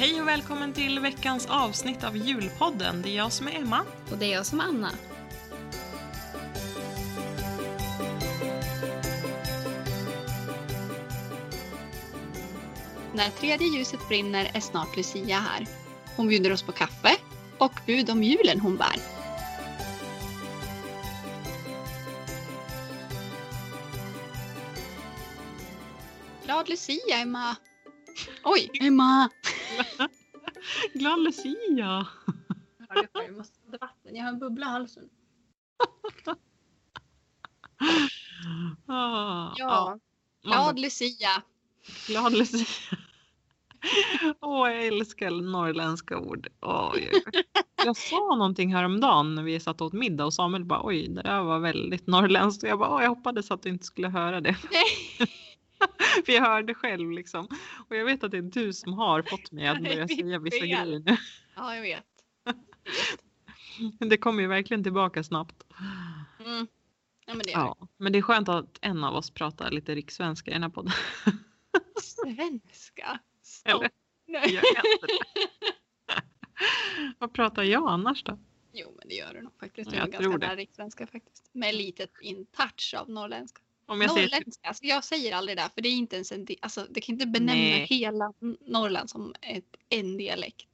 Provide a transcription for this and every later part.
Hej och välkommen till veckans avsnitt av Julpodden. Det är jag som är Emma. Och det är jag som är Anna. När tredje ljuset brinner är snart Lucia här. Hon bjuder oss på kaffe och bud om julen hon bär. Glad Lucia, Emma! Oj, Emma! Glad Lucia! Jag måste ha vatten. Jag har en bubbla i halsen. Ah, Ja, glad Lucia. glad Lucia. Åh, jag älskar norrländska ord. Oj, oj. Jag sa någonting häromdagen när vi satt åt middag och Samuel bara oj, det där var väldigt norrländskt. Och jag bara, åh, jag hoppades att du inte skulle höra det. För jag hörde själv liksom. Och jag vet att det är du som har fått mig att börja är säga vissa grejer nu. Ja, jag vet. Men Det kommer ju verkligen tillbaka snabbt. Mm. Ja, men det är Ja, men det är skönt att en av oss pratar lite rikssvenska i den här podden. Svenska. Stopp. Nej. Vad pratar jag annars då? Jo, men det gör du nog faktiskt. Du har jag ganska tror det. nära rikssvenska faktiskt. Med litet in-touch av norrländska. Om jag säger typ- Norrländska, alltså jag säger aldrig det, för det är inte ens en alltså, det kan inte benämna Nej. hela Norrland som ett, en dialekt.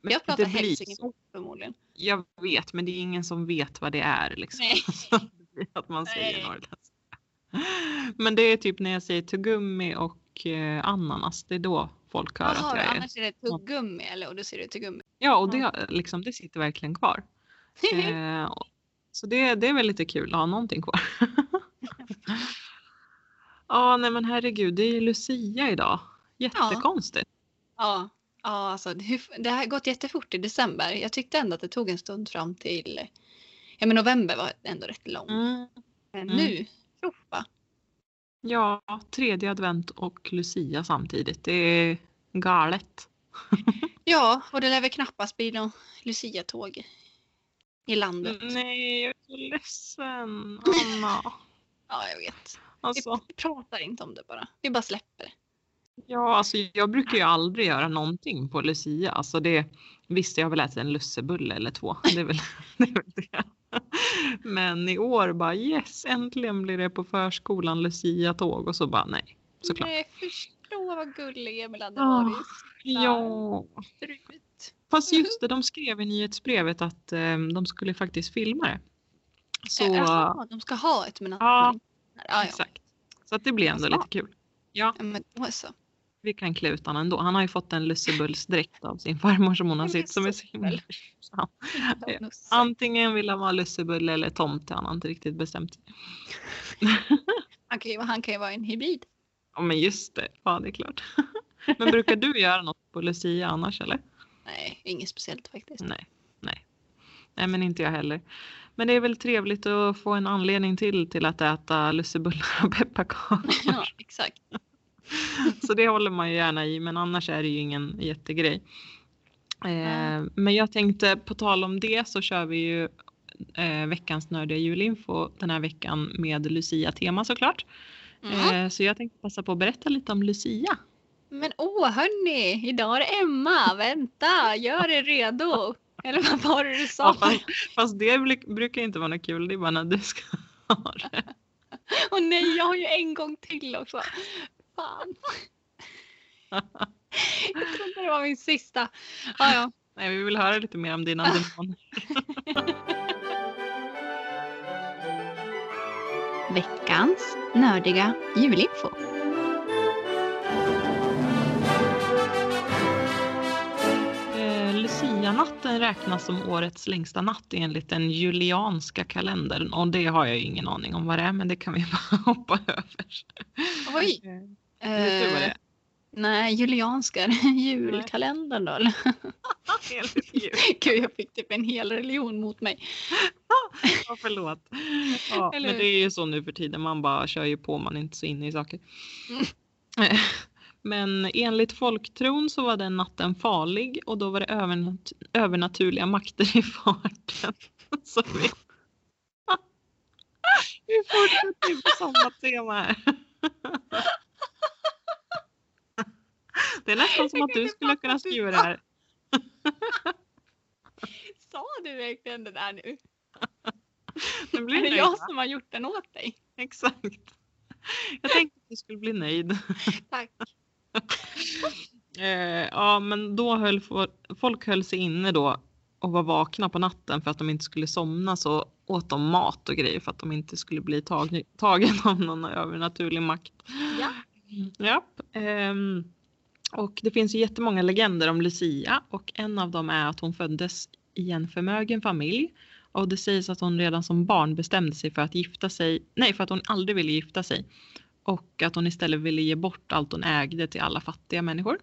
Men jag pratar hälsingland förmodligen. Jag vet, men det är ingen som vet vad det är. Liksom. Nej. Att man säger Nej. norrländska. Men det är typ när jag säger tuggummi och eh, ananas. Det är då folk hör Jaha, att jag är... annars är det tuggummi eller och då säger du tuggummi. Ja, och det, liksom, det sitter verkligen kvar. Eh, så det, det är väl lite kul att ha någonting kvar. Ja, nej men herregud, det är ju Lucia idag. Jättekonstigt. Ja, ja alltså, det, har gått jättefort i december. Jag tyckte ändå att det tog en stund fram till ja, men november var ändå rätt lång. Mm. Men Mm. nu, tjoffa. Ja, tredje advent och Lucia samtidigt. Det är galet. Ja, och det lär väl knappast bli någon Lucia-tåg i landet. Nej, jag är så ledsen. Anna. Ja, jag vet. Alltså, Vi, pratar inte om det bara. Vi bara släpper det. ja, alltså, jag brukar ju aldrig göra någonting på Lucia. Alltså det, visst, jag har väl ätit en lussebulle eller två. Det är väl det. Är väl det. Men i år bara yes, äntligen blir det på förskolan Lucia-tåg och så bara nej. Såklart. Nej, förstå vad gullig Emil hade Ah, varit. Ja, Strut. fast just det, de skrev i nyhetsbrevet att eh, de skulle faktiskt filma det. Så Jaha, de ska ha ett men Ja, ja, ja. exakt. Så att det blir ändå lite kul. Ja, ja, men då så. vi kan klä ut honom ändå. Han har ju fått en lussebullsdräkt av sin farmor som hon har En sytt som är så himla lussebull. Ja. Antingen vill han vara lussebulle eller tomte, han har inte riktigt bestämt sig. Han kan, ju, han kan ju vara en hybrid. Ja men just det, ja det är klart. Men brukar du göra något på Lucia annars eller? Nej, inget speciellt faktiskt. Nej, nej. Nej men inte jag heller. Men det är väl trevligt att få en anledning till till att äta lussebullar och pepparkakor. Ja, exakt. Så det håller man ju gärna i men annars är det ju ingen jättegrej. Eh, men jag tänkte på tal om det så kör vi ju eh, veckans nördiga julinfo den här veckan med Lucia-tema såklart. Mm. Eh, så jag tänkte passa på att berätta lite om Lucia. Men åh hörni, idag är det Emma. Vänta, gör er redo. Eller vad var det du Ja, sa? fast, fast det brukar inte vara något kul, det är bara när du ska ha det. Åh nej, jag har ju en gång till också. Fan. Jag trodde det var min sista. Ja, ja. Nej, vi vill höra lite mer om dina demoner. Veckans nördiga julinfo. Lucia-natten räknas som årets längsta natt enligt den julianska kalendern och det har jag ingen aning om vad det är men det kan vi bara hoppa över. Oj. Eh? Nej, julianska. Julkalendern då eller? Jul. Gud, jag fick typ en hel religion mot mig. Ja, förlåt. Ja, men det är ju så nu för tiden, man bara kör ju på, man är inte så inne i saker. Men enligt folktron så var den natten farlig och då var det övernat- övernaturliga makter i farten. Så vi... vi fortsätter på samma tema här. Det är nästan som att du skulle kunna skriva det här. Sa du verkligen det där nu? Nu blir Är det nöjd, jag va? som har gjort den åt dig? Exakt. Jag tänkte att du skulle bli nöjd. Tack. Eh, ja, men då höll fo- folk höll sig inne då och var vakna på natten för att de inte skulle somna så åt de mat och grejer för att de inte skulle bli tag- tagen av någon övernaturlig makt. Ja. Japp. ehm, och det finns ju jättemånga legender om Lucia och en av dem är att hon föddes i en förmögen familj och det sägs att hon redan som barn bestämde sig för att gifta sig, nej för att hon aldrig ville gifta sig och att hon istället ville ge bort allt hon ägde till alla fattiga människor.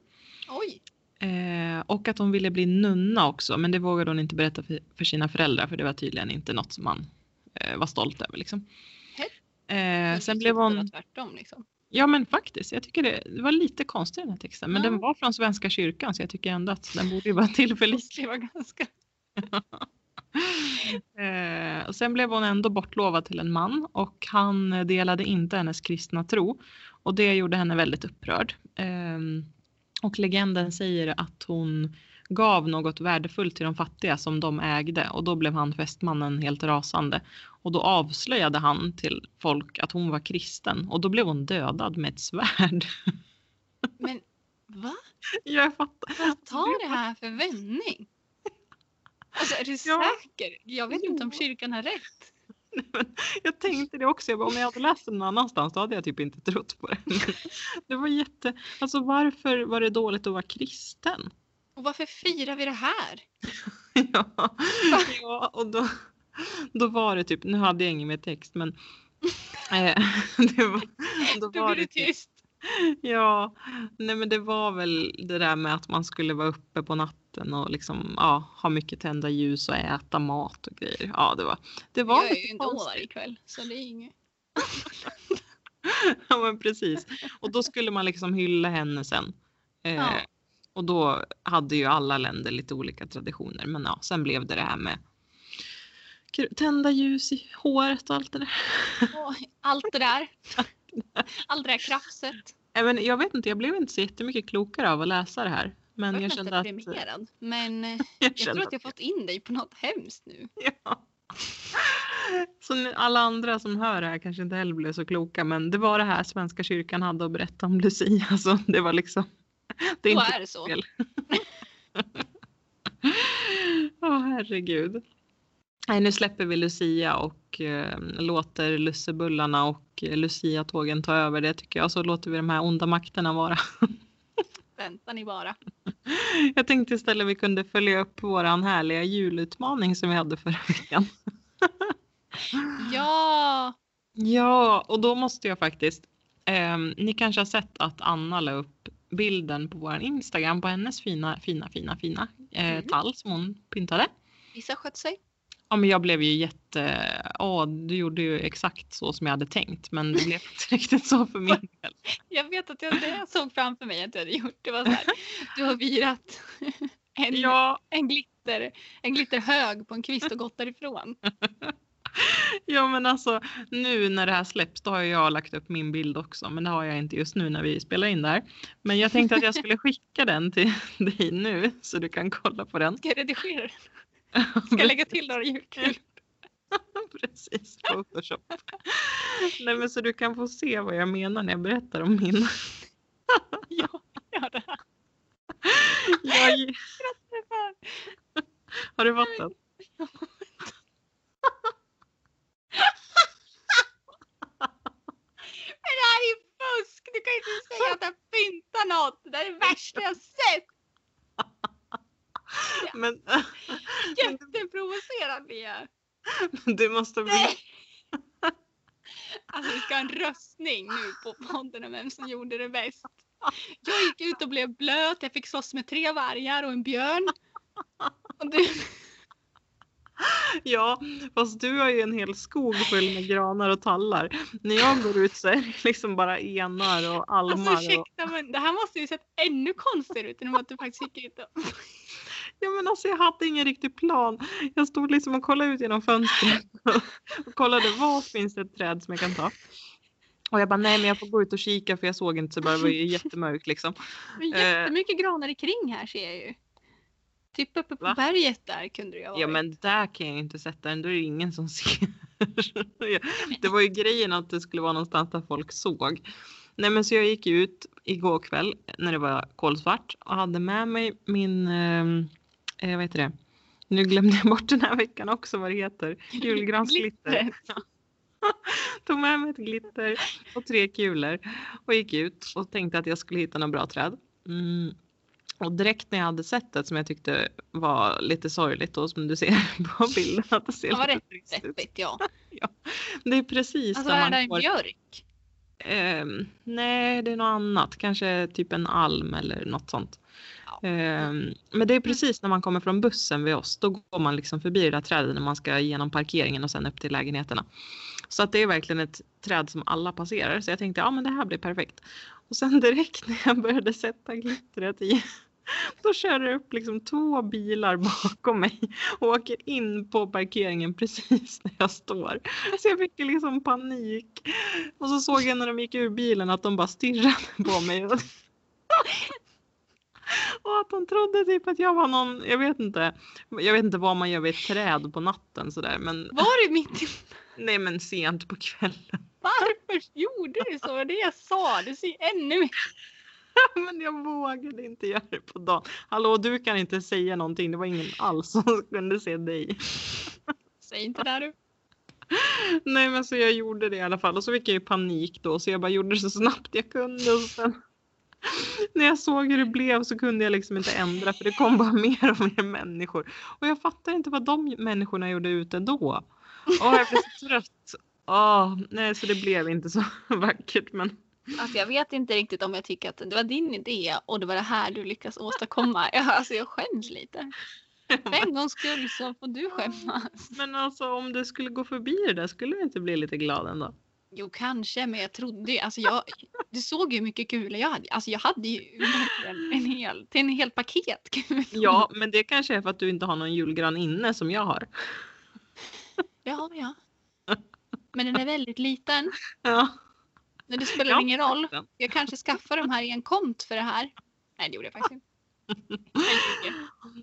Oj. Eh, och att hon ville bli nunna också men det vågade hon inte berätta för, för sina föräldrar för det var tydligen inte något som man eh, var stolt över. Liksom. Eh, sen blev hon, tvärtom liksom. ja men faktiskt, jag tycker det, det var lite konstigt den här texten men Ja. den var från Svenska kyrkan så jag tycker ändå att den borde ju vara tillförlitlig. Ganska... Eh, sen blev hon ändå bortlovad till en man och han delade inte hennes kristna tro och det gjorde henne väldigt upprörd. Ehm, och legenden säger att hon gav något värdefullt till de fattiga som de ägde och då blev han fästmannen helt rasande. Och då avslöjade han till folk att hon var kristen och då blev hon dödad med ett svärd. Men va? Jag fattar. Vad tar det här för vändning? Alltså är du Ja. säker? Jag vet inte om Jo. kyrkan har rätt. Jag tänkte det också. Jag bara, om jag hade läst den någon annanstans då hade jag typ inte trott på det. Det var jätte... Alltså varför var det dåligt att vara kristen? Och varför firar vi det här? Ja, ja och då, då var det typ, nu hade jag ingen mer text men eh, det var, då var det typ, tyst. Ja, nej men det var väl det där med att man skulle vara uppe på natten och liksom ja, ha mycket tända ljus och äta mat och grejer. Ja, det var, det var Jag är ju inte varje kväll så det är inget. Ja men precis. Och då skulle man liksom hylla henne sen. Eh, Ja. Och då hade ju alla länder lite olika traditioner. Men ja, sen blev det det här med tända ljus i håret och allt det där. Och allt det där. Allt det där krafset. Men jag vet inte, jag blev inte så jättemycket klokare av att läsa det här. Men Jag jag, kände att... deprimerad. Men eh, Jag, jag tror att jag fått in dig på något hemskt nu. Ja. Så alla andra som hör det här kanske inte heller blev så kloka men det var det här Svenska kyrkan hade att berätta om Lucia. Så det var liksom... Det är Då inte är det så. Åh herregud. Nej, nu släpper vi Lucia och eh, låter lussebullarna och eh, Lucia-tågen ta över det tycker jag. Så låter vi de här onda makterna vara. Vänta ni bara. Jag tänkte istället vi kunde följa upp våran härliga julutmaning som vi hade förra veckan. Ja, Ja, och då måste jag faktiskt. ehm, ni kanske har sett att Anna la upp bilden på vår Instagram på hennes fina, fina, fina, fina eh, Mm. tall som hon pyntade. vissa skött sig. Ja, men jag blev ju jätte... Ja, du gjorde ju exakt så som jag hade tänkt, men det blev inte riktigt så för min del. Jag vet att jag, det jag såg framför mig att du hade gjort det var så här. Du har virat en, Ja, en, glitter, en glitterhög på en kvist och gått därifrån. ja, men alltså nu när det här släpps, då har jag lagt upp min bild också, men det har jag inte just nu när vi spelar in där. Men jag tänkte att jag skulle skicka den till dig nu så du kan kolla på den. Ska jag redigera den? Ska lägga till några julkul? Precis, Photoshop. Nej men så du kan få se vad jag menar när jag berättar om min. Ja, ja det här. Jag, har du fått den? Men det här är ju fusk! Du kan ju inte säga att jag pyntar något. Det här är det värsta jag sett. Men, Jätteprovocerad blir jag. men du måste bli... Nej. Alltså vi ska ha en röstning nu på podden om vem som gjorde det bäst. Jag gick ut och blev blöt. Jag fick slåss med tre vargar och en björn. Och du, Ja, fast du har ju en hel skog full med granar och tallar. När jag går ut så är det liksom bara enar och almar. alltså och... ursäkta men det här måste ju sett ännu konstigare ut än att du faktiskt gick ut och... Ja men alltså jag hade ingen riktig plan. Jag stod liksom och kollade ut genom fönstret och kollade var finns det ett träd som jag kan ta. Och jag bara nej men jag får gå ut och kika för jag såg inte så bra, det var jättemörkt liksom. Men jättemycket granar i kring här ser jag ju. Typ uppe på Va? berget där kunde det ju ha Ja varit. men där kan jag ju inte sätta den, då är det ingen som ser. det var ju grejen att det skulle vara någonstans där folk såg. Nej men så jag gick ut igår kväll när det var kolsvart och hade med mig min, ehm, eh, vad heter det? Nu glömde jag bort den här veckan också vad det heter. Julgransglitter. Tog med mig ett glitter och tre kulor och gick ut och tänkte att jag skulle hitta några bra träd. Mm. Och direkt när jag hade sett det som jag tyckte var lite sorgligt och som du ser på bilden att det ser Det var lite rätt trist ut. Deppigt ja. Det är precis Alltså där är det man en får. björk? Ehm, nej, det är något annat. Kanske typ en alm eller något sånt. Ja. Ehm, men det är precis när man kommer från bussen vid oss. Då går man liksom förbi det där trädet när man ska genom parkeringen och sen upp till lägenheterna. Så att det är verkligen ett träd som alla passerar. Så jag tänkte ja men det här blir perfekt. Och sen direkt när jag började sätta glittret i då kör det upp liksom två bilar bakom mig och åker in på parkeringen precis när jag står. Så jag fick liksom panik. Och så såg jag när de gick ur bilen att de bara stirrade på mig. Och att de trodde typ att jag var någon, jag vet inte. Jag vet inte vad man gör vid ett träd på natten sådär men Var du mitt i... nej men sent på kvällen. Varför gjorde du så? Det det jag sa. Du ser ännu mer. Men jag vågade inte göra det på dagen. Hallå du kan inte säga någonting, det var ingen alls som kunde se dig. Säg inte det du. Nej men så jag gjorde det i alla fall och så fick jag ju panik då så jag bara gjorde det så snabbt jag kunde och sen när jag såg hur det blev så kunde jag liksom inte ändra för det kom bara mer och mer människor. Och jag fattar inte vad de människorna gjorde ute då. Åh jag blev så trött. Åh, nej så det blev inte så vackert men Alltså jag vet inte riktigt om jag tycker att det var din idé och det var det här du lyckas åstadkomma. Jag, alltså jag skäms lite. För en gångs skull så får du skämmas. Men alltså om du skulle gå förbi det där skulle du inte bli lite glad ändå? Jo kanske men jag trodde ju, alltså jag, du såg ju hur mycket kulor jag hade. Alltså jag hade ju en, en hel, till en hel paket kulor. Ja men det kanske är för att du inte har någon julgran inne som jag har. Ja, ja. Men den är väldigt liten. Ja. Men det spelar Ja, ingen roll. Jag kanske skaffar de här i en kont för det här. Nej det gjorde jag faktiskt inte.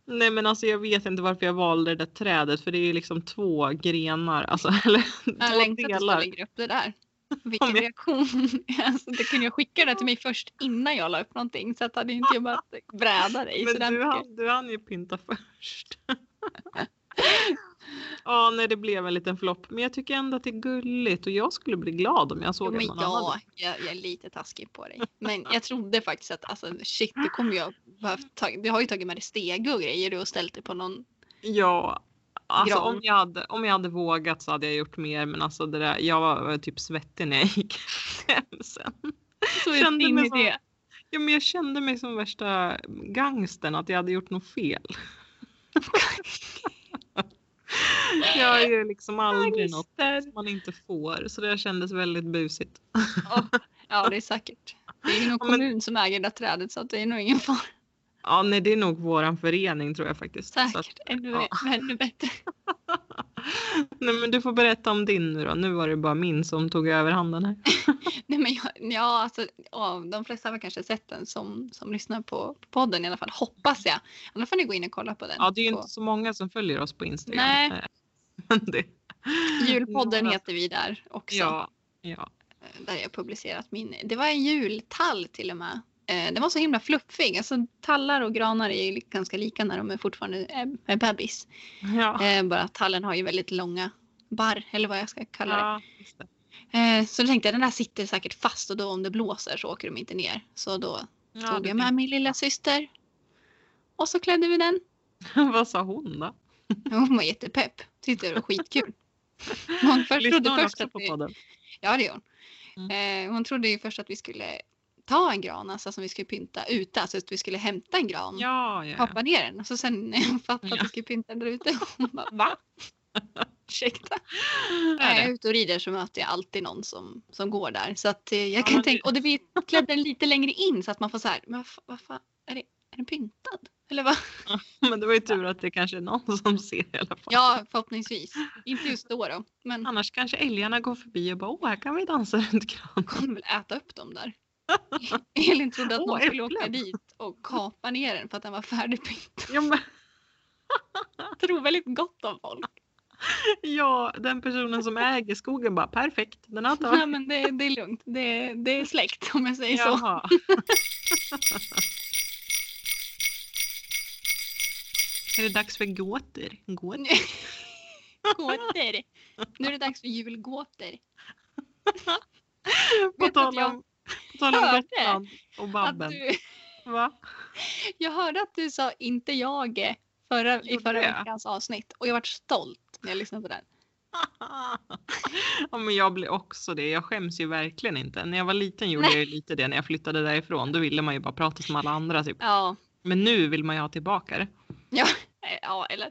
Nej men alltså jag vet inte varför jag valde det där trädet för det är ju liksom två grenar, alltså eller Jag två längtar tills du lägger upp det där. Vilken jag- reaktion. Alltså, det kunde jag skicka det till mig först innan jag la upp någonting. Så att hade inte jag bara bräda dig. Men du mycket. hann, du hann ju pynta först. Ja, nej det blev en liten flopp. Men jag tycker ändå att det är gulligt och jag skulle bli glad om jag såg Jo, men någon annan ja, jag, jag är lite taskig på dig. Men jag trodde faktiskt att alltså, shit, du kommer jag behövt ta, Du har ju tagit med dig stege och grejer och ställt dig på någon. Ja, alltså om jag, hade, om jag hade vågat så hade jag gjort mer. Men alltså det där, jag var typ svettig när jag gick hem sen. Så Kände mig som-. Ja, men jag kände mig som värsta gangstern att jag hade gjort något fel. jag är ju liksom aldrig något som man inte får så det kändes väldigt busigt. Ja, det är säkert. Det är någon Ja, men- kommun som äger det där trädet så det är nog ingen fara. Ja, nej det är nog våran förening tror jag faktiskt. Så att, Säkert. Ännu, ja. ännu bättre. nej men du får berätta om din nu då. Nu var det bara min som tog över handen här. Nej, men jag, ja, alltså, ja, de flesta har kanske sett den som, som lyssnar på, på podden i alla fall. Hoppas jag. Annars får ni gå in och kolla på den. Ja, det är ju på, inte så många som följer oss på Instagram. Nej. Eh, det, Julpodden heter vi där också. ja, ja. eh, Där jag publicerat min. Det var en jultall till och med. Eh, Den var så himla fluffig. Alltså tallar och granar är ganska lika när de är fortfarande är, är bebis. Ja, Eh, bara tallen har ju väldigt långa barr eller vad jag ska kalla det. ja, det. Eh, så då tänkte jag den där sitter säkert fast och då om det blåser så åker de inte ner. Så då Ja, tog jag med min lilla syster. Och så klädde vi den. Vad sa hon då? Hon var jättepepp. Tyckte det var skitkul. Hon först Lyssnar trodde hon först också på podden? Ja det gör hon. Eh, hon trodde ju först att vi skulle ta en gran, alltså som vi skulle pynta ute. Alltså att vi skulle hämta en gran. Ja, ja. Hoppa ner den. Och så sen när hon fattade att Ja. vi skulle pynta den där ute. Hon bara va? Ursäkta. När Är jag är ute och rider så möter jag alltid någon som, som går där. Så att eh, jag Ja, kan tänka, och det vi klädde den lite längre in så att man får så här, men vad, fa- vad fan, är det, Är den pyntad? Eller vad? Men det var ju tur att det kanske är någon som ser i alla fall. Ja, förhoppningsvis. Inte just då då. Men Annars kanske älgarna går förbi och bara åh här kan vi dansa runt granen. kommer väl äta upp dem där. Elin trodde att någon skulle åka dit och kapa ner den för att den var färdigpyntad. Ja, men, Tror väldigt gott om folk. ja, den personen som äger skogen bara perfekt. Den har Nej, tagit. men det, det är lugnt. Det, det är släkt om jag säger så. Jaha. är det dags för gåtor? Gåtor? Gåtor. Nu är det dags för julgåtor. På tal om, på tal om Gotland och Babben. du, Va? jag hörde att du sa inte jag förra, i förra jag? veckans avsnitt och jag vart stolt när jag lyssnade på den. ja, men jag blir också det. Jag skäms ju verkligen inte. När jag var liten gjorde jag ju lite det när jag flyttade därifrån. Då ville man ju bara prata som alla andra typ. Ja, Men nu vill man ju ha tillbaka det. eh, ja eller?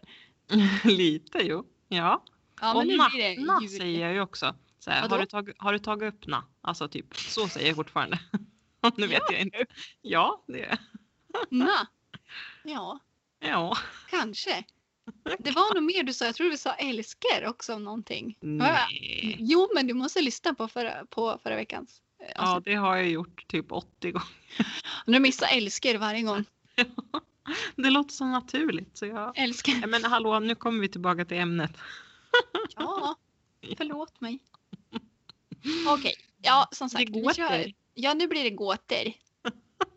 lite jo. Ja. Ja, och men nu na, blir det na jul. säger jag ju också. Så här, har, du tagit, har du tagit upp na? Alltså typ så säger jag fortfarande. nu vet jag inte. Ja, det är Na. Ja, Ja. kanske. Det var nog mer du sa. Jag tror du sa älskar också om någonting. Nej. Jo, men du måste lyssna på förra, på förra veckans. eh, Ja, det har jag gjort typ 80 gånger. Nu missar älskar varje gång. Det låter så naturligt. Så jag... Älskar. Men hallå, nu kommer vi tillbaka till ämnet. Ja, förlåt mig. Okej, ja som sagt. Det vi kör. Ja, nu blir det gåtor.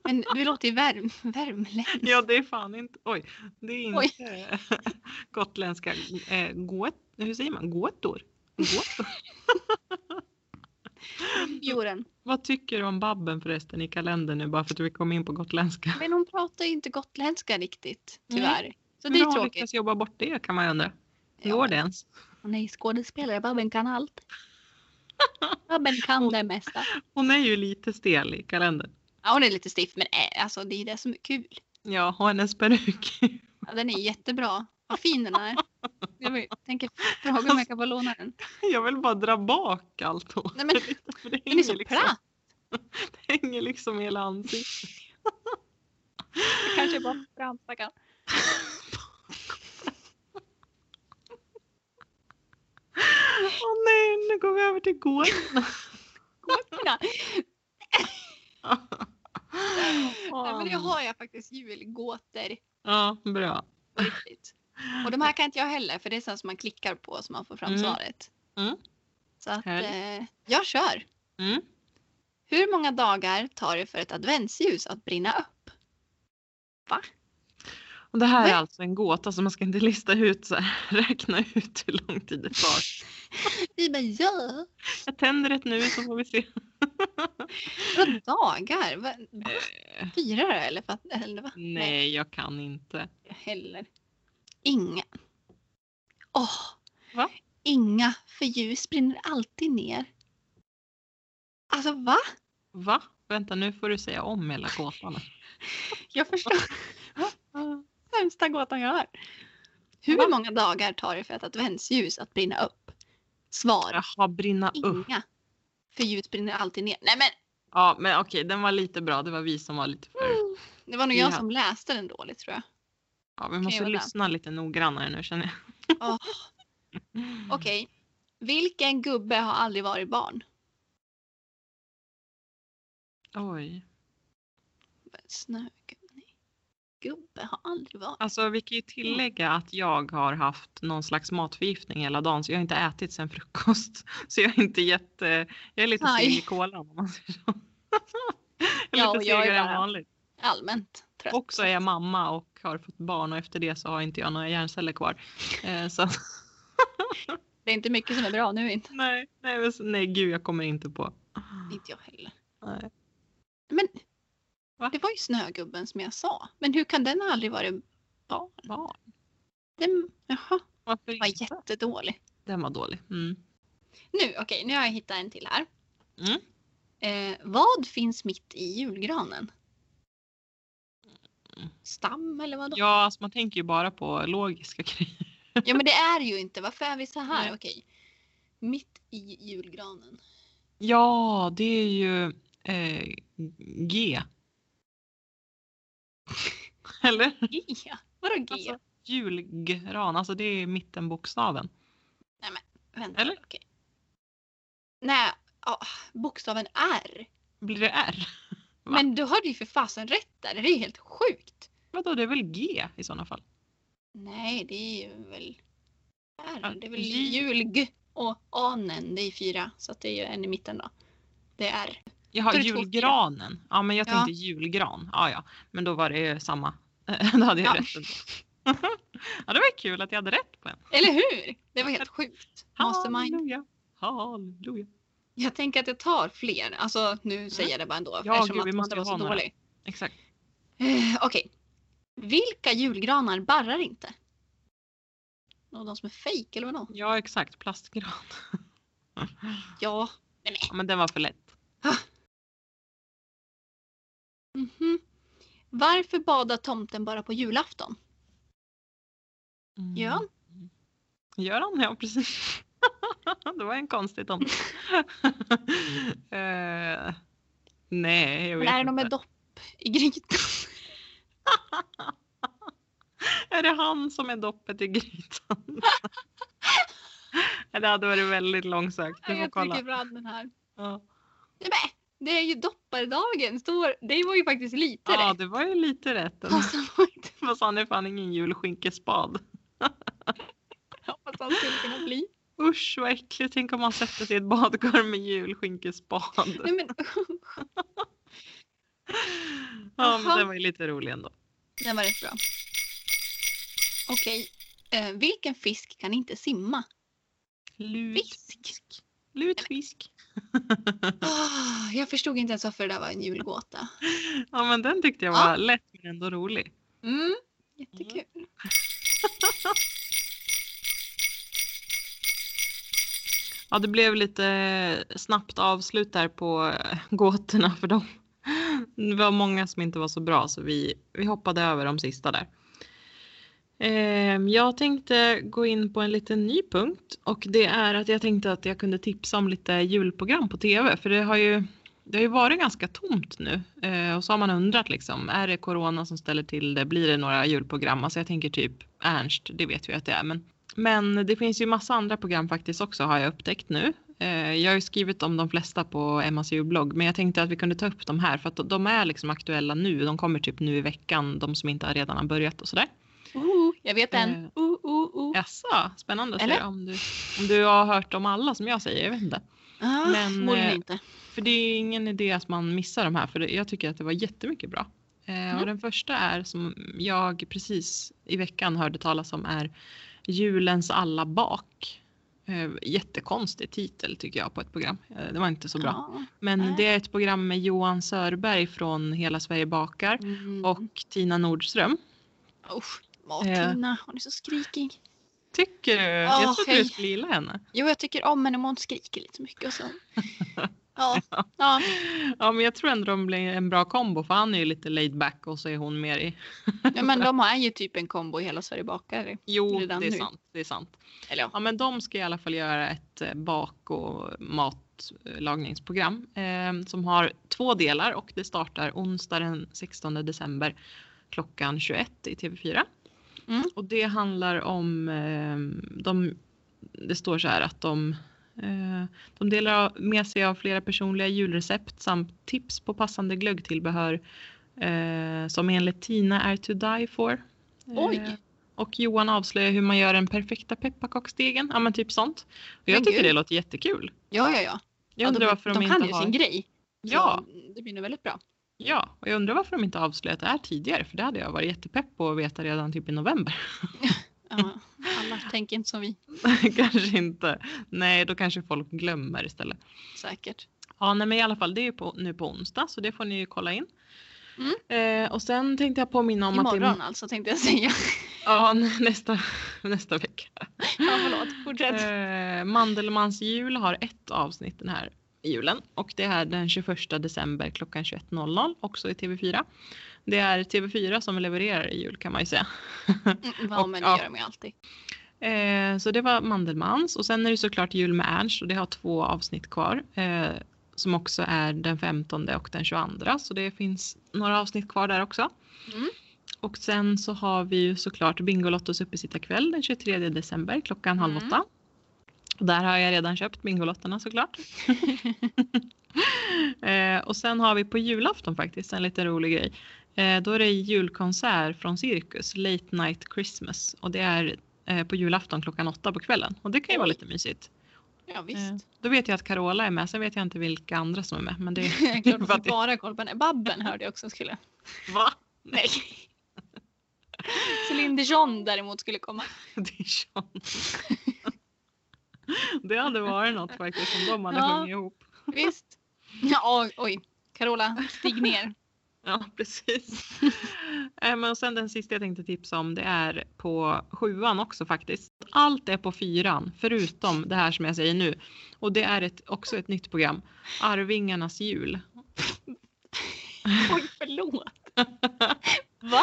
Men du låter ju värm, värmländsk. Ja, det är fan inte... Oj, det är Oj. inte gotländska. Eh, gåt... Hur säger man? Gåtor? Gåtor? Vad tycker du om Babben förresten i kalendern nu bara för att vi kom in på gotländska? Men hon pratar ju inte gotländska riktigt, tyvärr. Så det Men är har hon tråkigt. lyckats jobba bort det kan man ju undra. Ja, Går det ens? Hon är skådespelare, Babben kan allt. Babben kan det mesta. Hon är ju lite stel i kalendern. Ja, hon är lite stiff, men äh, alltså, det är det som är kul. Ja, och hennes peruk. Ja, den är jättebra. Vad fin den är. Jag vill- tänker fråga om jag kan få låna den. Jag vill bara dra bak allt hår. Nej, men För det den är så liksom, platt. det hänger liksom i hela ansiktet. Kanske bara framstackarn. Åh nej, nu går vi över till gåtorna. Gåtorna. Nej, men det har jag faktiskt julgåtor Ja, bra. riktigt. Och de här kan inte jag heller för det är sånt som man klickar på så man får fram Mm. svaret. Mm. Så att eh, jag kör. Mm. Hur många dagar tar det för ett adventsljus att brinna upp? Och det här är alltså en gåta så man ska inte lista ut så här, räkna ut hur lång tid det tar. Vi bara ja. Jag tänder ett nu så får vi se. Vadå dagar? Eh, Fyra då, eller? För att, eller va? nej, jag kan inte. heller. Inga. Åh! Va? Inga, för ljus brinner alltid ner. Alltså va? Va? Vänta, nu får du säga om hela gåtan. Jag förstår. Sämsta gåtan jag har. Hur Va? många dagar tar det för ett adventsljus att brinna upp? Svar. Jaha, brinna upp. Inga. För ljus brinner alltid ner. Nej men Ja, men okej, den var lite bra. Det var vi som var lite för... det var nog jag som läste den dåligt tror jag. Ja, vi måste lyssna lite noggrannare nu känner jag. Okej. Vilken gubbe har aldrig varit barn? Oj. Snögubbe. Gubbe har aldrig varit. Alltså vi kan ju tillägga att jag har haft någon slags matförgiftning hela dagen så jag har inte ätit sen frukost. Så jag är inte jätte, jag är lite seg i kolan om man säger så. Jag är Ja, lite segare än vanligt. Allmänt trött. Och så är jag mamma och har fått barn och efter det så har inte jag några hjärnceller kvar. Eh, Så Det är inte mycket som är bra nu inte. nej, nej, nej gud jag kommer inte på. Inte jag heller. Nej. Men Va? det var ju snögubben som jag sa. Men hur kan den aldrig varit barn? Barn? Den, jaha, Varför den var inte? jättedålig. Den var dålig. Mm. Nu, okej, nu har jag hittat en till här. Mm. Eh, vad finns mitt i julgranen? Mm. Stam eller vad då? Ja, alltså man tänker ju bara på logiska grejer. Ja men det är ju inte. Varför är vi så här? Nej. Okej. Mitt i julgranen. Ja, det är ju eh, G. Eller? G? Vadå G? Alltså, julgran, alltså det är mittenbokstaven. Vänta, eller? okej. Nej, ja, bokstaven R. Blir det R? Va? Men du hade ju för fasen rätt där. Det är ju helt sjukt. Vadå, det är väl G i sådana fall? Nej, det är ju väl R. Det är väl julg och anen. Det är fyra. Så det är ju en i mitten då. Det är R. Jaha, julgranen. Ja, men jag Ja. tänkte julgran. Ja, ja, men då var det samma. då hade jag Ja. rätt. ja, det var kul att jag hade rätt på en. Eller hur? Det var helt sjukt. Mastermind. Halleluja. Halleluja. Jag tänker att jag tar fler. Alltså nu säger jag det bara ändå. Ja, eftersom gud, att vi måste var ha så några. dålig. Exakt. Eh, Okej. Vilka julgranar barrar inte? Och de som är fejk eller vadå? Ja, exakt. Plastgran. Ja. ja, men den var för lätt. Mhm. Varför badar tomten bara på julafton? Mm. Gör han? Gör han? Ja, precis. det var en konstig tomt. Eh, nej, jag vet Men är det något med dopp i grytan? Är det han som är doppet i grytan? det hade varit väldigt långsökt. Jag trycker fram den här. Ja. Nej, det är ju dopparedagen. Står, det var ju faktiskt lite ja, rätt. det var ju lite rätt. Fast han är fan ingen julskinkespad. hoppas han skulle kunna bli. Usch vad äckligt. Tänk om man sätter sig i ett badkar med julskinkespad. Nej, men, Ja, men det var ju lite rolig ändå. den var rätt bra. Okej. Eh, vilken fisk kan inte simma? Lutfisk. Lutfisk. Ah, jag förstod inte ens varför det där var en julgåta. Ja, men den tyckte jag Ja. var lätt men ändå rolig. Mm, jättekul. Ja, det blev lite snabbt avslut där på gåtorna för dem. Det var många som inte var så bra så vi, vi hoppade över de sista där. Ehm, jag tänkte gå in på en liten ny punkt och det är att jag tänkte att jag kunde tipsa om lite julprogram på tv för det har ju det har ju varit ganska tomt nu eh, och så har man undrat liksom är det corona som ställer till det blir det några julprogram alltså jag tänker typ Ernst det vet vi att det är men men det finns ju massa andra program faktiskt också har jag upptäckt nu. Eh, jag har ju skrivit om de flesta på Emmas julblogg men jag tänkte att vi kunde ta upp de här för att de är liksom aktuella nu. De kommer typ nu i veckan, de som inte redan har börjat och sådär. Uh, jag vet en. Uh, uh, uh. Jaså, spännande. Eller? Om, du, om du har hört om alla som jag säger, jag vet inte. Ah, men, eh, inte. För det är ingen idé att man missar de här för det, jag tycker att det var jättemycket bra. Eh, Mm. Och den första är som jag precis i veckan hörde talas om är Julens alla bak. Eh, jättekonstig titel tycker jag på ett program. Det var inte så bra. Ja. Men det är ett program med Johan Sörberg från Hela Sverige bakar Mm. och Tina Nordström. Usch, Eh. Tina, hon är så skrikig. Tycker du? Ja, jag trodde hej. du skulle gilla henne. Jo, jag tycker om henne men hon skriker lite mycket och så. Ja, ja. Ja men jag tror ändå de blir en bra kombo för han är ju lite laid back och så är hon mer i... ja men de har ju typ en kombo i hela Sverige bakar. Jo det är nu. sant. Det är sant. Eller ja. Ja men de ska i alla fall göra ett eh, bak och matlagningsprogram eh, som har två delar och det startar onsdag den 16 december klockan 21 i TV4. Mm. Och det handlar om, eh, de, det står så här att de, eh, de delar med sig av flera personliga julrecept samt tips på passande glöggtillbehör eh, som enligt Tina är to die for. Oj. Eh, och Johan avslöjar hur man gör den perfekta pepparkaksdegen. Ja men typ sånt. Och jag Men tycker gud. det låter jättekul. Ja, ja, ja. Jag ja undrar de, varför de, de kan inte ju har... sin grej. Ja, det blir nog väldigt bra. Ja, och jag undrar varför de inte avslöjat det här tidigare. För det hade jag varit jättepepp på att veta redan typ i november. Ja, alla tänker inte som vi. kanske inte. Nej, då kanske folk glömmer istället. Säkert. Ja, nej, men i alla fall det är på, nu på onsdag så det får ni ju kolla in. Mm. Eh, och sen tänkte jag påminna om att Imorgon alltså tänkte jag säga. ja, nästa, nästa vecka. Ja, förlåt. Fortsätt. Eh, Mandelmans jul har ett avsnitt den här julen och det är den 21 december klockan 21.00 också i TV4. Det är TV4 som levererar i jul kan man ju säga. Mm, ja, och, men det ja. gör de ju alltid. Eh, så det var Mandelmans och sen är det såklart jul med Ernst och det har två avsnitt kvar. Eh, som också är den 15 och den 22 så det finns några avsnitt kvar där också. Mm. Och sen så har vi ju såklart Bingolottos uppesittarkväll den 23 december klockan halv Mm. åtta. Där har jag redan köpt Bingolotterna såklart. eh, och sen har vi på julafton faktiskt en lite rolig grej. Eh, då är det julkonsert från Cirkus, Late Night Christmas. Och det är eh, på julafton klockan åtta på kvällen. Och det kan ju vara lite mysigt. Ja visst. Eh, då vet jag att Carola är med, sen vet jag inte vilka andra som är med. Men det är klart att bara koll på henne. Babben hörde jag också skulle. Va? Nej. Céline Dion däremot skulle komma. Dijon. Det hade varit något faktiskt om de hade Ja. sjungit ihop. Visst. Ja, oj. Carola, stig ner. Ja, precis. Eh, Men sen den sista jag tänkte tipsa om det är på sjuan också faktiskt. Allt är på fyran förutom det här som jag säger nu. Och det är ett, också ett nytt program. Arvingarnas jul. Oj, förlåt. Va?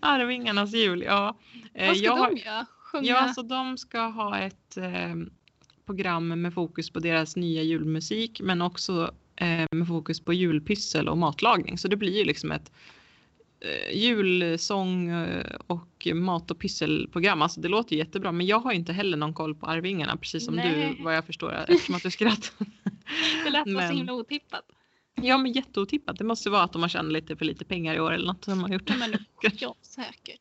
Arvingarnas jul, ja. Eh, Vad ska jag de göra? Sjunga? Ja, alltså de ska ha ett eh, program med fokus på deras nya julmusik men också eh, med fokus på julpyssel och matlagning. Så det blir ju liksom ett eh, julsång eh, och mat och pysselprogram. Alltså det låter ju jättebra men jag har ju inte heller någon koll på Arvingarna precis som Nej. du vad jag förstår eftersom att du skrattar. det lät så men- himla otippat. Ja men jätteotippat. Det måste vara att de har tjänat lite för lite pengar i år eller något som har gjort. Nej, men, ja, säkert.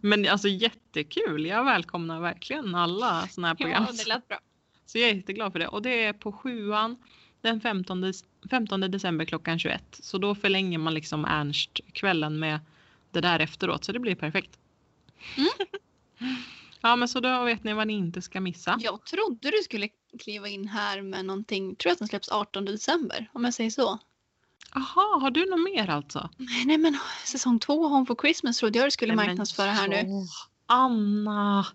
Men alltså jättekul. Jag välkomnar verkligen alla sådana här program. Ja, det lät bra. Så jag är jätteglad för det. Och det är på sjuan den 15, dec- 15 december klockan 21. Så då förlänger man liksom Ernst-kvällen med det där efteråt. Så det blir perfekt. Mm. ja men så då vet ni vad ni inte ska missa. Jag trodde du skulle kliva in här med någonting. Tror jag att den släpps 18 december om jag säger så. Jaha, har du något mer alltså? Nej men säsong två Home for Christmas trodde jag du skulle Nej, marknadsföra här nu. Anna!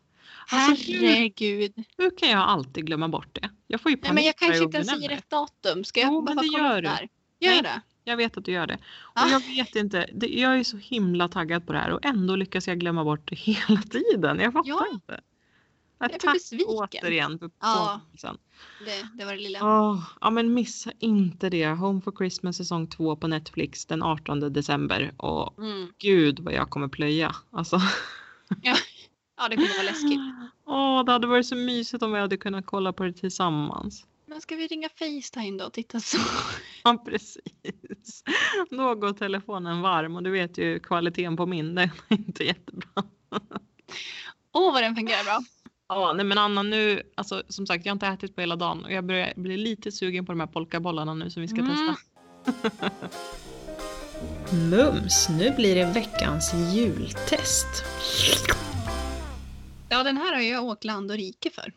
Alltså, hur, Herregud. hur kan jag alltid glömma bort det? Jag får ju Nej men jag panik kanske inte ens säger rätt datum. Ska jag Jo, bara men det kolla gör du. där? Gör Nej. det? Jag vet att du gör det. Och Ah. jag vet inte, det, jag är så himla taggad på det här och ändå lyckas jag glömma bort det hela tiden. Jag fattar Ja. inte. Jag är för tack återigen för Ja. det? Det var det lilla. Åh, ja men missa inte det. Home for Christmas säsong 2 på Netflix den 18 december. Och Mm. gud vad jag kommer plöja. Alltså. Ja det kommer vara läskigt. Åh, det hade varit så mysigt om vi hade kunnat kolla på det tillsammans. Men ska vi ringa Facetime då och titta så? Ja precis. Då går telefonen varm och du vet ju kvaliteten på min den är inte jättebra. Åh vad den fungerar bra. Ja, nej men Anna nu, alltså som sagt jag har inte ätit på hela dagen och jag börjar bli lite sugen på de här polkabollarna nu som vi ska Mm. testa. Mums, nu blir det veckans jultest. Ja den här har jag åkt land och rike för.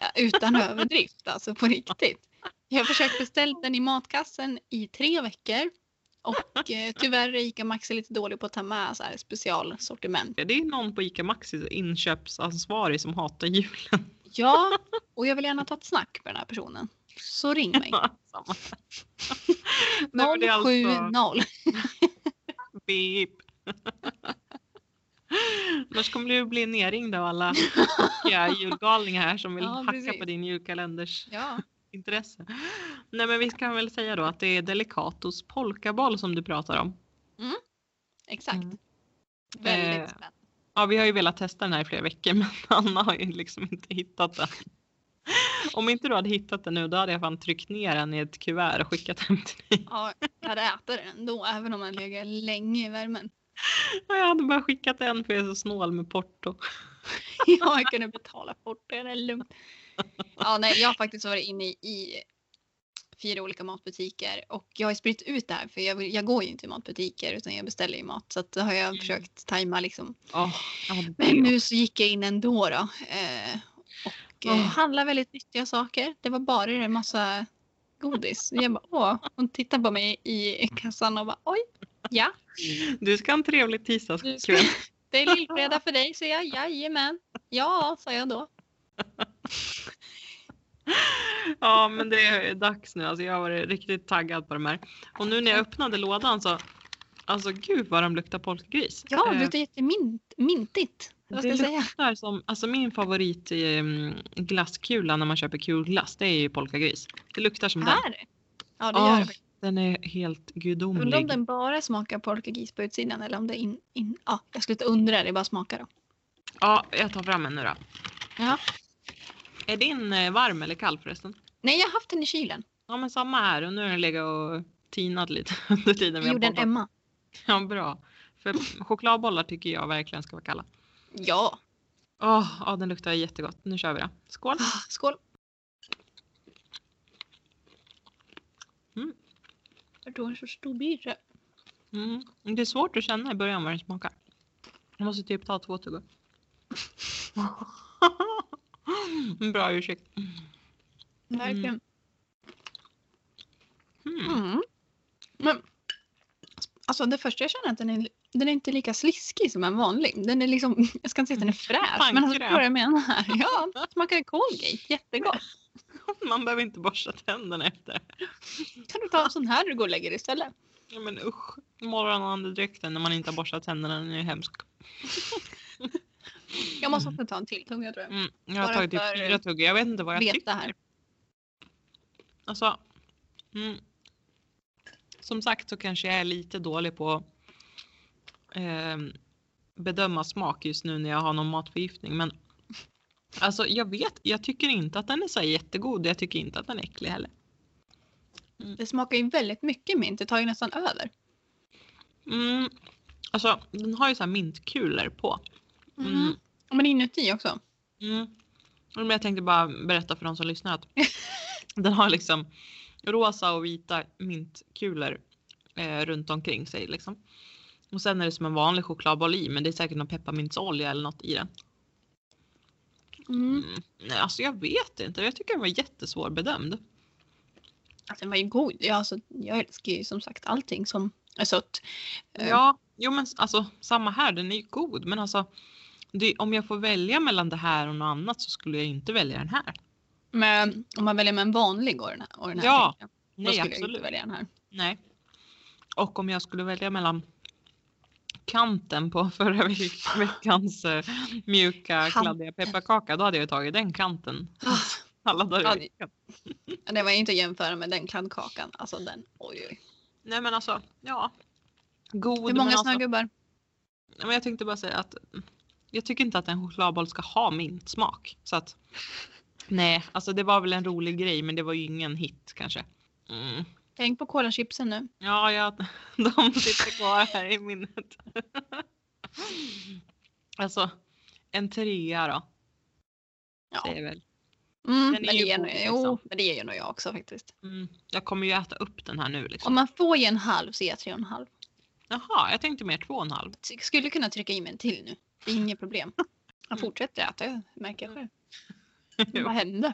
Ja, utan överdrift alltså på riktigt. Jag har försökt beställa den i matkassen i tre veckor. Och eh, tyvärr är ICA Maxi lite dålig på att ta med så här specialsortiment. Det är någon på ICA Maxi inköpsansvarig som hatar julen. Ja, och jag vill gärna ta ett snack med den här personen. Så ring mig. Det är alltså 070. beep. Annars kommer du bli nerringd av alla julgalningar här som vill Ja, hacka precis. på din julkalenders Ja, intresse. Nej men vi kan väl säga då att det är Delicatos polkaboll som du pratar om. exakt. Mm. Väldigt Eh, spännande. Ja, vi har ju velat testa den här i flera veckor men Anna har ju liksom inte hittat den. Om inte du hade hittat den nu då hade jag fan tryckt ner den i ett kuvert och skickat hem till dig. Ja, jag hade ätit den ändå, även om den legat länge i värmen. Och Jag hade bara skickat en för jag är så snål med porto. Ja, jag kunde betala porto, det är lugnt. Ja, nej, jag har faktiskt varit inne i, i fyra olika matbutiker och jag har spritt ut det här för jag, jag går ju inte i matbutiker utan jag beställer ju mat så att då har jag Mm. försökt tajma liksom. Oh, Men nu så gick jag in ändå då eh, och eh, Åh. handlade väldigt nyttiga saker. Det var bara en massa godis. Jag bara, åh, hon tittar på mig i kassan och bara, oj, ja, Du ska ha en trevlig tisdagskväll. det är lillfredag för dig, så jag, jajamän. Ja, sa jag då. Ja men det är dags nu. Alltså, jag har varit riktigt taggad på de här. Och nu när jag öppnade lådan så Alltså gud vad de luktar polkagris. Ja, det Eh, luktar jättemintigt. Vad ska det jag säga? luktar som, alltså min favorit eh, glasskula när man köper kulglass det är ju polkagris. Det luktar som den. Här? Ja, det gör Åh, det. Den är helt Undrar om gudomlig. den bara smakar polkagris på utsidan eller om det in, in ja, jag skulle inte undra det, bara smaka då. Ja, jag tar fram en nu då. Ja. Är din eh, varm eller kall förresten? Nej, jag har haft den i kylen. Ja men samma här och nu har den legat och tinat lite under tiden vi gjorde en. Emma. Ja bra. För chokladbollar tycker jag verkligen ska vara kalla. Ja. Åh, ja den luktar jättegott. Nu kör vi då. Skål! Ah, Skål. Mm. Jag tog en så stor bit. Mm. Det är svårt att känna i början vad den smakar. Jag måste typ ta två tuggor. Bra ursäkt. Verkligen. Mm. Mm. Men alltså det första jag känner är att den är, den är inte lika sliskig som en vanlig. Den är liksom, jag ska inte säga att den är fräsch, men alltså, förstår jag menar? Ja, smakar Colgate. Jättegott. Man behöver inte borsta tänderna efter. Kan du ta en sån här när du går och lägger dig istället? Ja, men usch. Morgonandedräkten när man inte har borstat tänderna den är hemsk. Jag måste också ta en till tunga tror jag. Mm. Jag har Bara tagit typ fyra tuggor. Jag vet inte vad jag tycker. Veta här. Alltså, mm. Som sagt så kanske jag är lite dålig på eh, bedöma smak just nu när jag har någon matförgiftning. Men alltså jag vet, jag tycker inte att den är så jättegod. Jag tycker inte att den är äcklig heller. Det smakar ju väldigt mycket mint. Det tar ju nästan över. Mm. Alltså den har ju så här mintkulor på. Mm. Men inuti också. Mm. Men jag tänkte bara berätta för de som lyssnar att den har liksom rosa och vita mintkulor eh, runt omkring sig liksom. Och sen är det som en vanlig chokladboll i men det är säkert någon pepparmintsolja eller något i den. Mm. Mm. Nej, alltså jag vet inte. Jag tycker den var jättesvårbedömd. Alltså, den var ju god. Ja, alltså, jag älskar ju som sagt allting som är sött. Ja, jo men alltså samma här. Den är ju god men alltså det, om jag får välja mellan det här och något annat så skulle jag inte välja den här. Men om man väljer med en vanlig och den här, och den här Ja, jag, då Nej skulle jag absolut. inte välja den här. Nej. Och om jag skulle välja mellan kanten på förra veck- veckans eh, mjuka kladdiga pepparkaka då hade jag tagit den kanten. Ah, Alla dagar i det- veckan. Det var inte att jämföra med den kladdkakan. Alltså den, oj oj. Nej men alltså, ja. God Hur många alltså, gubbar? ja, men jag tänkte bara säga att jag tycker inte att en chokladboll ska ha mintsmak. Så att nej, alltså det var väl en rolig grej men det var ju ingen hit kanske. Mm. Tänk på kolachipsen nu. Ja, ja, de sitter kvar här i minnet. Alltså, en trea då, Ja. säger jag väl. Mm, Den men, är det ju god, nog, liksom. jo, men det ger ju nog jag också faktiskt. Mm. Jag kommer ju äta upp den här nu liksom. Om man får ge en halv så ger jag tre och en halv. Jaha, jag tänkte mer två och en halv. Jag skulle kunna trycka i mig en till nu. Det är inget problem. Jag Mm. fortsätter äta, jag märker jag själv. Jo. Vad hände?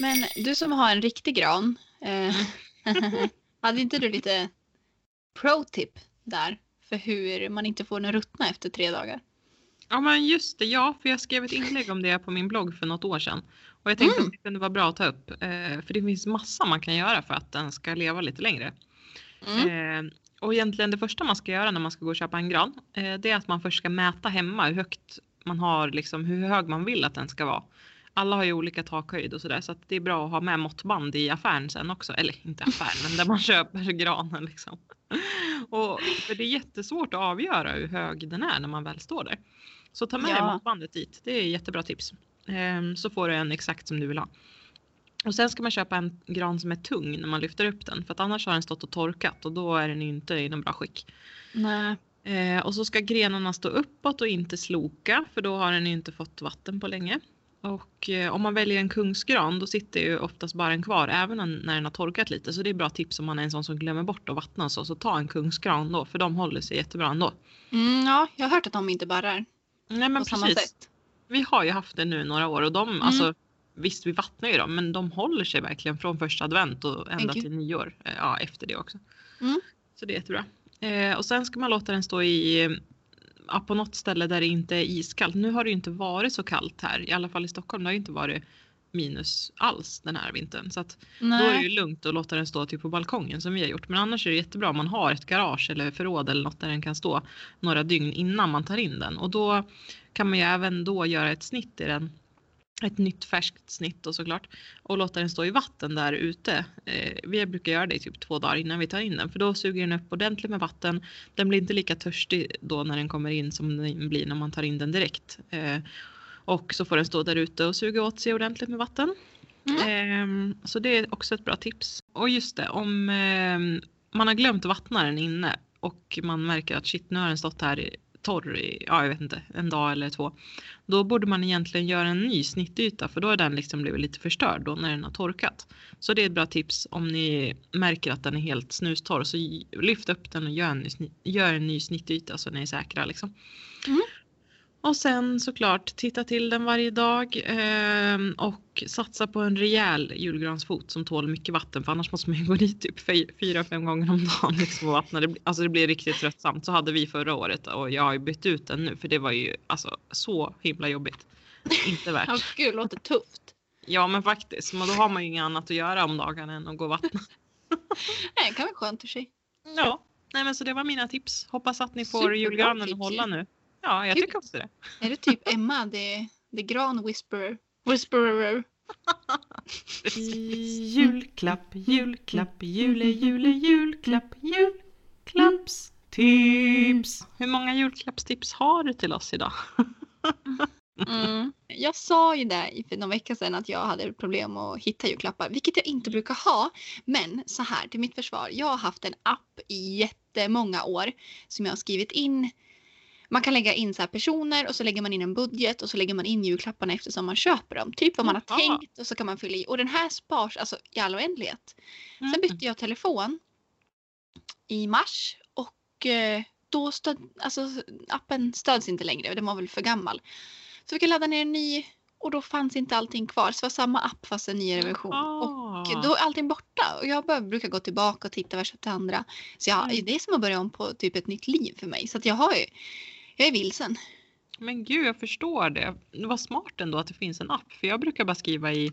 Men du som har en riktig gran. Eh, hade inte du lite pro-tip där? För hur man inte får den ruttna efter tre dagar. Ja men just det, ja för jag skrev ett inlägg om det på min blogg för något år sedan. Och jag tänkte Mm. att det kunde vara bra att ta upp. Eh, för det finns massa man kan göra för att den ska leva lite längre. Mm. Eh, och egentligen det första man ska göra när man ska gå och köpa en gran. Eh, det är att man först ska mäta hemma hur högt man har, liksom, hur hög man vill att den ska vara. Alla har ju olika takhöjd och sådär så att det är bra att ha med måttband i affären sen också. Eller inte affären men där man köper granen liksom. Och, för det är jättesvårt att avgöra hur hög den är när man väl står där. Så ta med Ja. måttbandet dit. Det är jättebra tips. Ehm, så får du en exakt som du vill ha. Och sen ska man köpa en gran som är tung när man lyfter upp den. För att annars har den stått och torkat och då är den inte i någon bra skick. Nej. Eh, och så ska grenarna stå uppåt och inte sloka för då har den inte fått vatten på länge. Och eh, om man väljer en kungsgran då sitter ju oftast bara en kvar även när den har torkat lite. Så det är bra tips om man är en sån som glömmer bort att vattna och så. Så ta en kungsgran då för de håller sig jättebra ändå. Mm, ja, jag har hört att de inte barrar Nej men på samma precis. sätt. Vi har ju haft det nu några år och de, Mm. alltså visst vi vattnar ju dem men de håller sig verkligen från första advent och ända till nyår. Eh, Ja efter det också. Mm. Så det är jättebra. Eh, och sen ska man låta den stå i ja, på något ställe där det inte är iskallt. Nu har det ju inte varit så kallt här, i alla fall i Stockholm. Det har ju inte varit minus alls den här vintern. Så att då är det ju lugnt att låta den stå typ på balkongen som vi har gjort. Men annars är det jättebra om man har ett garage eller förråd eller något där den kan stå några dygn innan man tar in den. Och då kan man ju även då göra ett snitt i den ett nytt färskt snitt och såklart och låta den stå i vatten där ute. Eh, vi brukar göra det i typ två dagar innan vi tar in den för då suger den upp ordentligt med vatten. Den blir inte lika törstig då när den kommer in som den blir när man tar in den direkt. Eh, och så får den stå där ute och suga åt sig ordentligt med vatten. Mm. Eh, så det är också ett bra tips. Och just det, om ehm, man har glömt vattna den inne och man märker att shit nu har den stått här torr i, ja jag vet inte, en dag eller två. Då borde man egentligen göra en ny snittyta för då har den liksom blivit lite förstörd då när den har torkat. Så det är ett bra tips om ni märker att den är helt snustorr så lyft upp den och gör en, gör en ny snittyta så ni är säkra liksom. Mm. Och sen såklart titta till den varje dag eh, och satsa på en rejäl julgransfot som tål mycket vatten för annars måste man ju gå dit typ fyra, fem gånger om dagen liksom och vattna. Det, alltså det blir riktigt tröttsamt. Så hade vi förra året och jag har ju bytt ut den nu för det var ju alltså så himla jobbigt. Inte värt. ja, gud, låter tufft. Ja men faktiskt, men då har man ju inget annat att göra om dagarna än att gå och vattna. Nej, det kan vara skönt i sig. Ja, nej men så det var mina tips. Hoppas att ni får julgranen att hålla nu. Ja, jag tycker också det. Är du typ Emma, the, the gran whisperer? Whisperer. julklapp, julklapp, jule, jule, julklapp, julklappstips. Hur många julklappstips har du till oss idag? Mm. Jag sa ju det för någon vecka sedan att jag hade problem att hitta julklappar, vilket jag inte brukar ha. Men så här till mitt försvar. Jag har haft en app i jättemånga år som jag har skrivit in man kan lägga in så personer och så lägger man in en budget och så lägger man in julklapparna eftersom man köper dem. Typ vad man har Aha. tänkt och så kan man fylla i. Och den här spars alltså i all oändlighet. Mm. Sen bytte jag telefon i mars och eh, då stöd, alltså appen stöds inte längre. Den var väl för gammal. Så vi kan ladda ner en ny och då fanns inte allting kvar. Så det var samma app fast en nyare version. Oh. Och då är allting borta. Och jag bara brukar gå tillbaka och titta vad jag köpt andra. Så jag, mm. det är som att börja om på typ ett nytt liv för mig. Så jag har ju jag är vilsen. Men gud, jag förstår det. Det var smart ändå att det finns en app. För jag brukar bara skriva i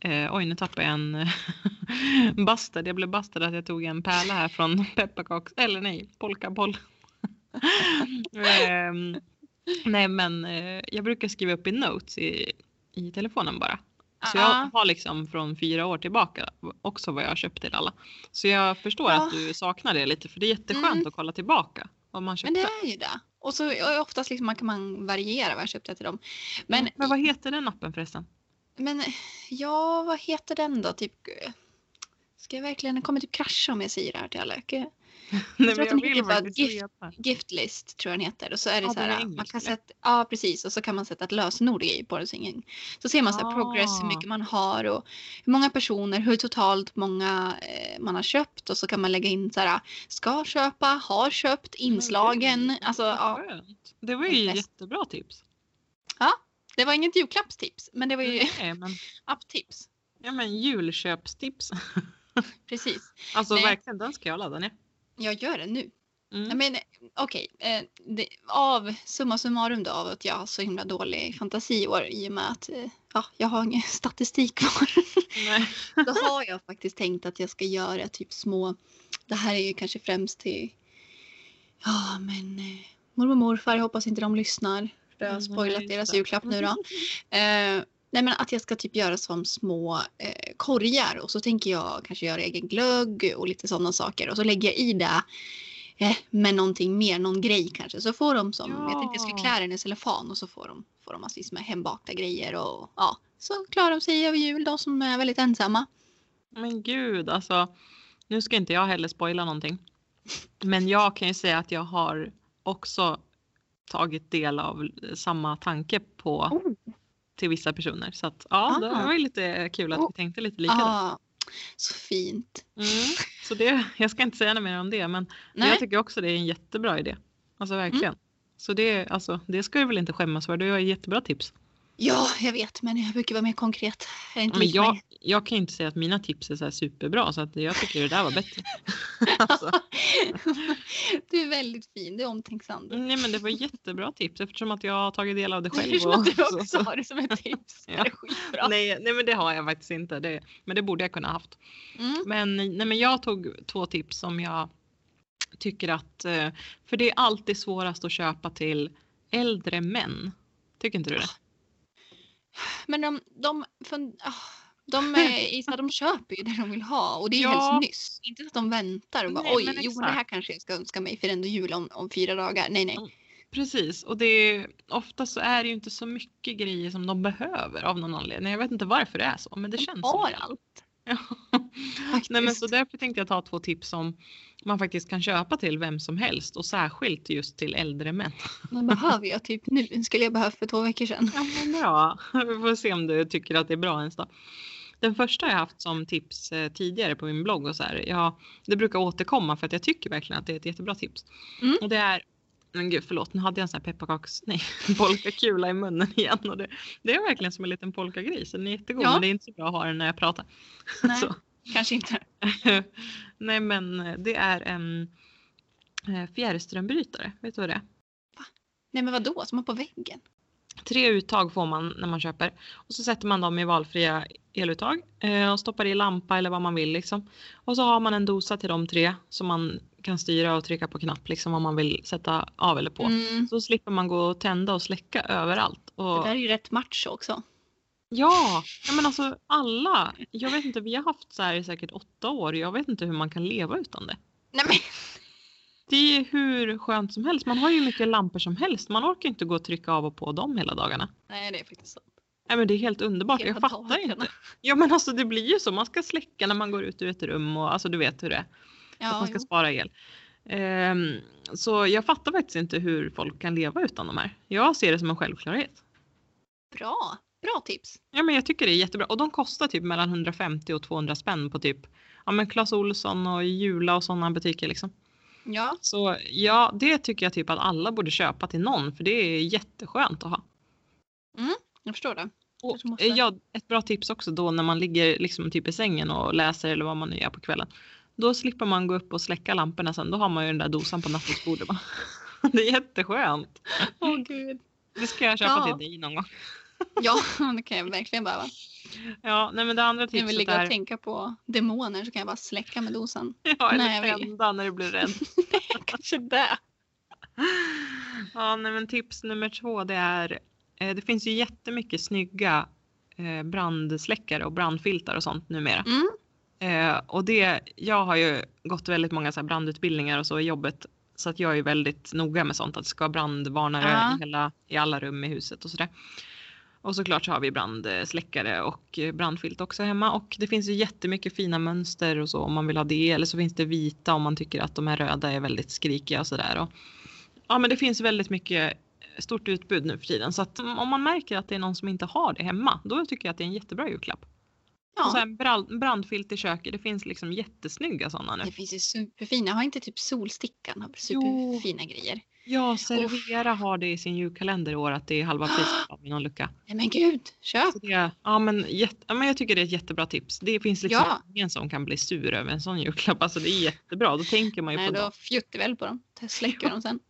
Eh, oj, nu tappade jag en bastad. Jag blev bastad att jag tog en pärla här från pepparkaks... Eller nej, polkaboll. eh, nej, men eh, jag brukar skriva upp i notes i, i telefonen bara. Så jag har liksom från fyra år tillbaka också vad jag har köpt till alla. Så jag förstår ja. att du saknar det lite för det är jätteskönt mm. att kolla tillbaka vad man köpte. Men det är ju det. Och så oftast liksom man kan man variera köpte till dem. Men, men vad heter den appen förresten? Men ja, vad heter den då? Typ, ska jag verkligen, den kommer typ krascha om jag säger det här till alla. Jag tror att den heter bara gift, Giftlist tror jag den heter. Och så är det ja, så här, man kan sätta, ja precis, och så kan man sätta ett lösenord i på det. Så, ser man så här, ah. progress, hur mycket man har och hur många personer, hur totalt många eh, man har köpt. Och så kan man lägga in så här, ska köpa, har köpt, inslagen. Det, alltså, ja. det var ju jättebra tips. Ja, det var inget julklappstips, men det var ju Nej, men... apptips. Ja men julköpstips. Precis. Alltså Nej. verkligen, den ska jag ladda ner. Jag gör det nu. Mm. Men okej, okay. eh, av summa summarum då av att jag har så himla dålig fantasi i år i och med att eh, ja, jag har ingen statistik kvar. då har jag faktiskt tänkt att jag ska göra typ små, det här är ju kanske främst till, ja men eh, mormor och morfar, jag hoppas inte de lyssnar. För jag har spoilat deras julklapp nu då. Eh, Nej men att jag ska typ göra som små eh, korgar och så tänker jag kanske göra egen glögg och lite sådana saker och så lägger jag i det eh, med någonting mer, någon grej kanske. Så får de som, ja. jag tänkte jag skulle klä den i cellofan och så får de, får de massvis med hembakta grejer och ja, så klarar de sig över jul de som är väldigt ensamma. Men gud alltså, nu ska inte jag heller spoila någonting. Men jag kan ju säga att jag har också tagit del av samma tanke på oh till vissa personer. Så att, ja, ah. det var ju lite kul att vi tänkte lite lika. Ah. Så fint. Mm. Så det, jag ska inte säga något mer om det men Nej. jag tycker också det är en jättebra idé. Alltså verkligen. Mm. Så det, alltså, det ska du väl inte skämmas för, du har jättebra tips. Ja, jag vet, men jag brukar vara mer konkret. Jag, inte men jag, jag kan inte säga att mina tips är så superbra så att jag tycker det där var bättre. alltså. Du är väldigt fin, du är omtänksam. Nej men det var jättebra tips eftersom att jag har tagit del av det själv. Eftersom att du också har det som ett tips. ja. Det skitbra. Nej, nej men det har jag faktiskt inte. Det, men det borde jag kunna haft. Mm. Men, nej, men jag tog två tips som jag tycker att, eh, för det är alltid svårast att köpa till äldre män. Tycker inte du det? Men de, de, ah, de, eh, Isa, de köper ju det de vill ha och det är Ja. helst nyss. Inte att de väntar och bara Nej, oj, jo det här kanske jag ska önska mig för det är ändå jul om, om fyra dagar. Nej, nej. Precis, och det är, ofta så är det ju inte så mycket grejer som de behöver av någon anledning. Jag vet inte varför det är så, men det De känns har så. allt. Ja. Nej, men så därför tänkte jag ta två tips som man faktiskt kan köpa till vem som helst och särskilt just till äldre män. Den behöver jag typ nu. Skulle jag behövt för två veckor sedan. Ja, men bra. Vi får se om du tycker att det är bra ens då. Den första har jag haft som tips eh, tidigare på min blogg och så här. Ja, det brukar återkomma för att jag tycker verkligen att det är ett jättebra tips. Mm. Och det är, men gud förlåt, nu hade jag en sån här pepparkaks, nej, polkakula i munnen igen. Och det, det är verkligen som en liten polkagris. Den är jättegod Ja. men det är inte så bra att ha den när jag pratar. Nej, Så. kanske inte. nej men det är en eh, fjärrströmbrytare. Vet du vad det är? Nej men vadå, som har på väggen? Tre uttag får man när man köper och så sätter man dem i valfria eluttag eh, och stoppar i lampa eller vad man vill liksom. Och så har man en dosa till de tre som man kan styra och trycka på knapp liksom om man vill sätta av eller på. Mm. Så slipper man gå och tända och släcka överallt. Det Och, där är ju rätt macho också. ja, ja, men alltså alla. Jag vet inte, vi har haft så här i säkert åtta år. Jag vet inte hur man kan leva utan det. Nej men Det är hur skönt som helst. Man har ju mycket lampor som helst. Man orkar inte gå och trycka av och på dem hela dagarna. Nej det är faktiskt sant. Nej men det är helt underbart. Hela Jag fattar inte. Ja men alltså det blir ju så. Man ska släcka när man går ut ur ett rum och alltså du vet hur det är. Att Ja, man ska jo. spara el. Ehm, så jag fattar faktiskt inte hur folk kan leva utan de här. Jag ser det som en självklarhet. Bra, bra tips. Ja men jag tycker det är jättebra. Och de kostar typ mellan 150 och 200 spänn på typ ja men Clas Ohlson och Jula och sådana butiker liksom. Ja, Så ja, det tycker jag typ att alla borde köpa till någon för det är jätteskönt att ha. jag förstår det. Och, måste. ja, ett bra tips också då när man ligger liksom typ i sängen och läser eller vad man nu gör på kvällen. Då slipper man gå upp och släcka lamporna sen. Då har man ju den där dosan på nattduksbordet. Det är jätteskönt. Åh gud. Det ska jag köpa Ja. till dig någon gång. Ja, det kan jag verkligen behöva. Ja, nej men det andra Jag vill tipset ligga och är tänka på demoner så kan jag bara släcka med dosan. ja, Nej, eller vill. tända när du blir rädd. Kanske det. Ja, nej men tips nummer två det är eh, det finns ju jättemycket snygga eh, brandsläckare och brandfiltar och sånt numera. Mm. Eh, och det, jag har ju gått väldigt många så brandutbildningar och så i jobbet. Så att jag är väldigt noga med sånt. Att det ska vara brandvarnare Ja. i, hela, i alla rum i huset och sådär. Och såklart så har vi brandsläckare och brandfilt också hemma. Och det finns ju jättemycket fina mönster och så om man vill ha det. Eller så finns det vita om man tycker att de här röda är väldigt skrikiga och sådär. Ja men det finns väldigt mycket stort utbud nu för tiden. Så att om man märker att det är någon som inte har det hemma. Då tycker jag att det är en jättebra julklapp. Och så Ja, här brand, brandfilt i köket. Det finns liksom jättesnygga sådana nu. det finns ju superfina. Har inte typ Solstickan har Jo. superfina grejer? Ja, Servera har det i sin julkalender i år att det är halva priset av någon lucka. Nej men gud, köp! Det, ja, men, jätte, ja, men jag tycker det är ett jättebra tips. Det finns liksom Ja. ingen som kan bli sur över en sån julklapp. Alltså det är jättebra. Då tänker man ju Nej, på då dem. fjuttar väl på dem. Släcker dem sen.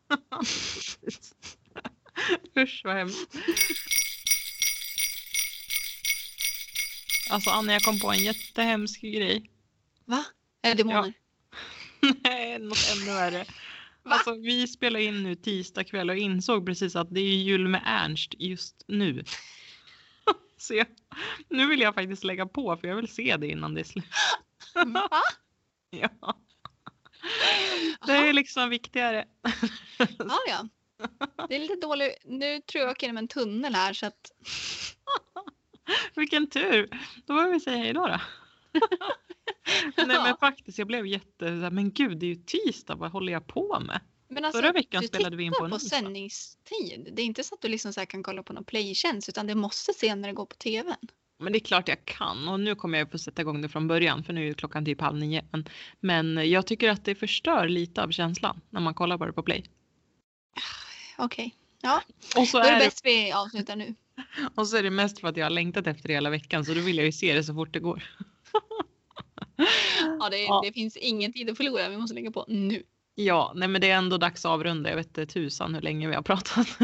Usch vad hemskt. Alltså Anna, jag kom på en jättehemsk grej. Va? Är det demoner? Nej, något ännu värre. Va? Alltså, vi spelar in nu tisdag kväll och insåg precis att det är jul med Ernst just nu. Så jag, nu vill jag faktiskt lägga på för jag vill se det innan det är slut. Va? Ja. Det är liksom viktigare. Ja, ja. Det är lite dåligt. Nu tror jag jag åker genom en tunnel här så att Vilken tur. Då får vi säga hej då. då. Nej men faktiskt jag blev jätte, men gud det är ju tisdag, vad håller jag på med? Men alltså, Förra veckan spelade vi in på en på onsdag. sändningstid. Det är inte så att du liksom så kan kolla på någon playtjänst utan det måste se när det går på tvn. Men det är klart jag kan och nu kommer jag få sätta igång det från början för nu är klockan typ halv nio. Men, men jag tycker att det förstör lite av känslan när man kollar på det på play. Okej. Ja, Och så, då är det, bäst vi avslutar nu. och så är det mest för att jag har längtat efter det hela veckan så då vill jag ju se det så fort det går. Ja, det, Ja. det finns ingen tid att förlora. Vi måste lägga på nu. Ja, nej men det är ändå dags att avrunda. Jag vet inte tusan hur länge vi har pratat.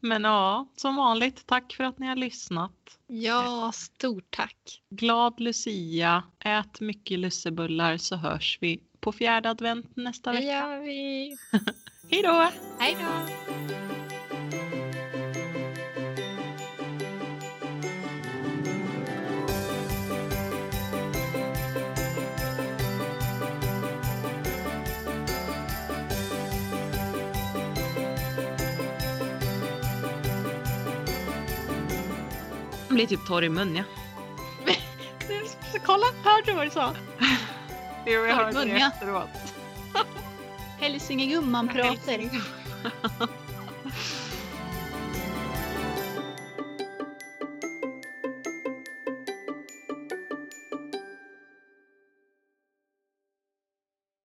Men ja, som vanligt, tack för att ni har lyssnat. Ja, stort tack. Glad Lucia, ät mycket lussebullar så hörs vi på fjärde advent nästa Det vecka. gör vi. Hej då! Hej då. Man blir typ torr i mun ja. Så kolla, hörde du vad du sa? Jo, jag hörde det efteråt. Hälsingegumman pratar.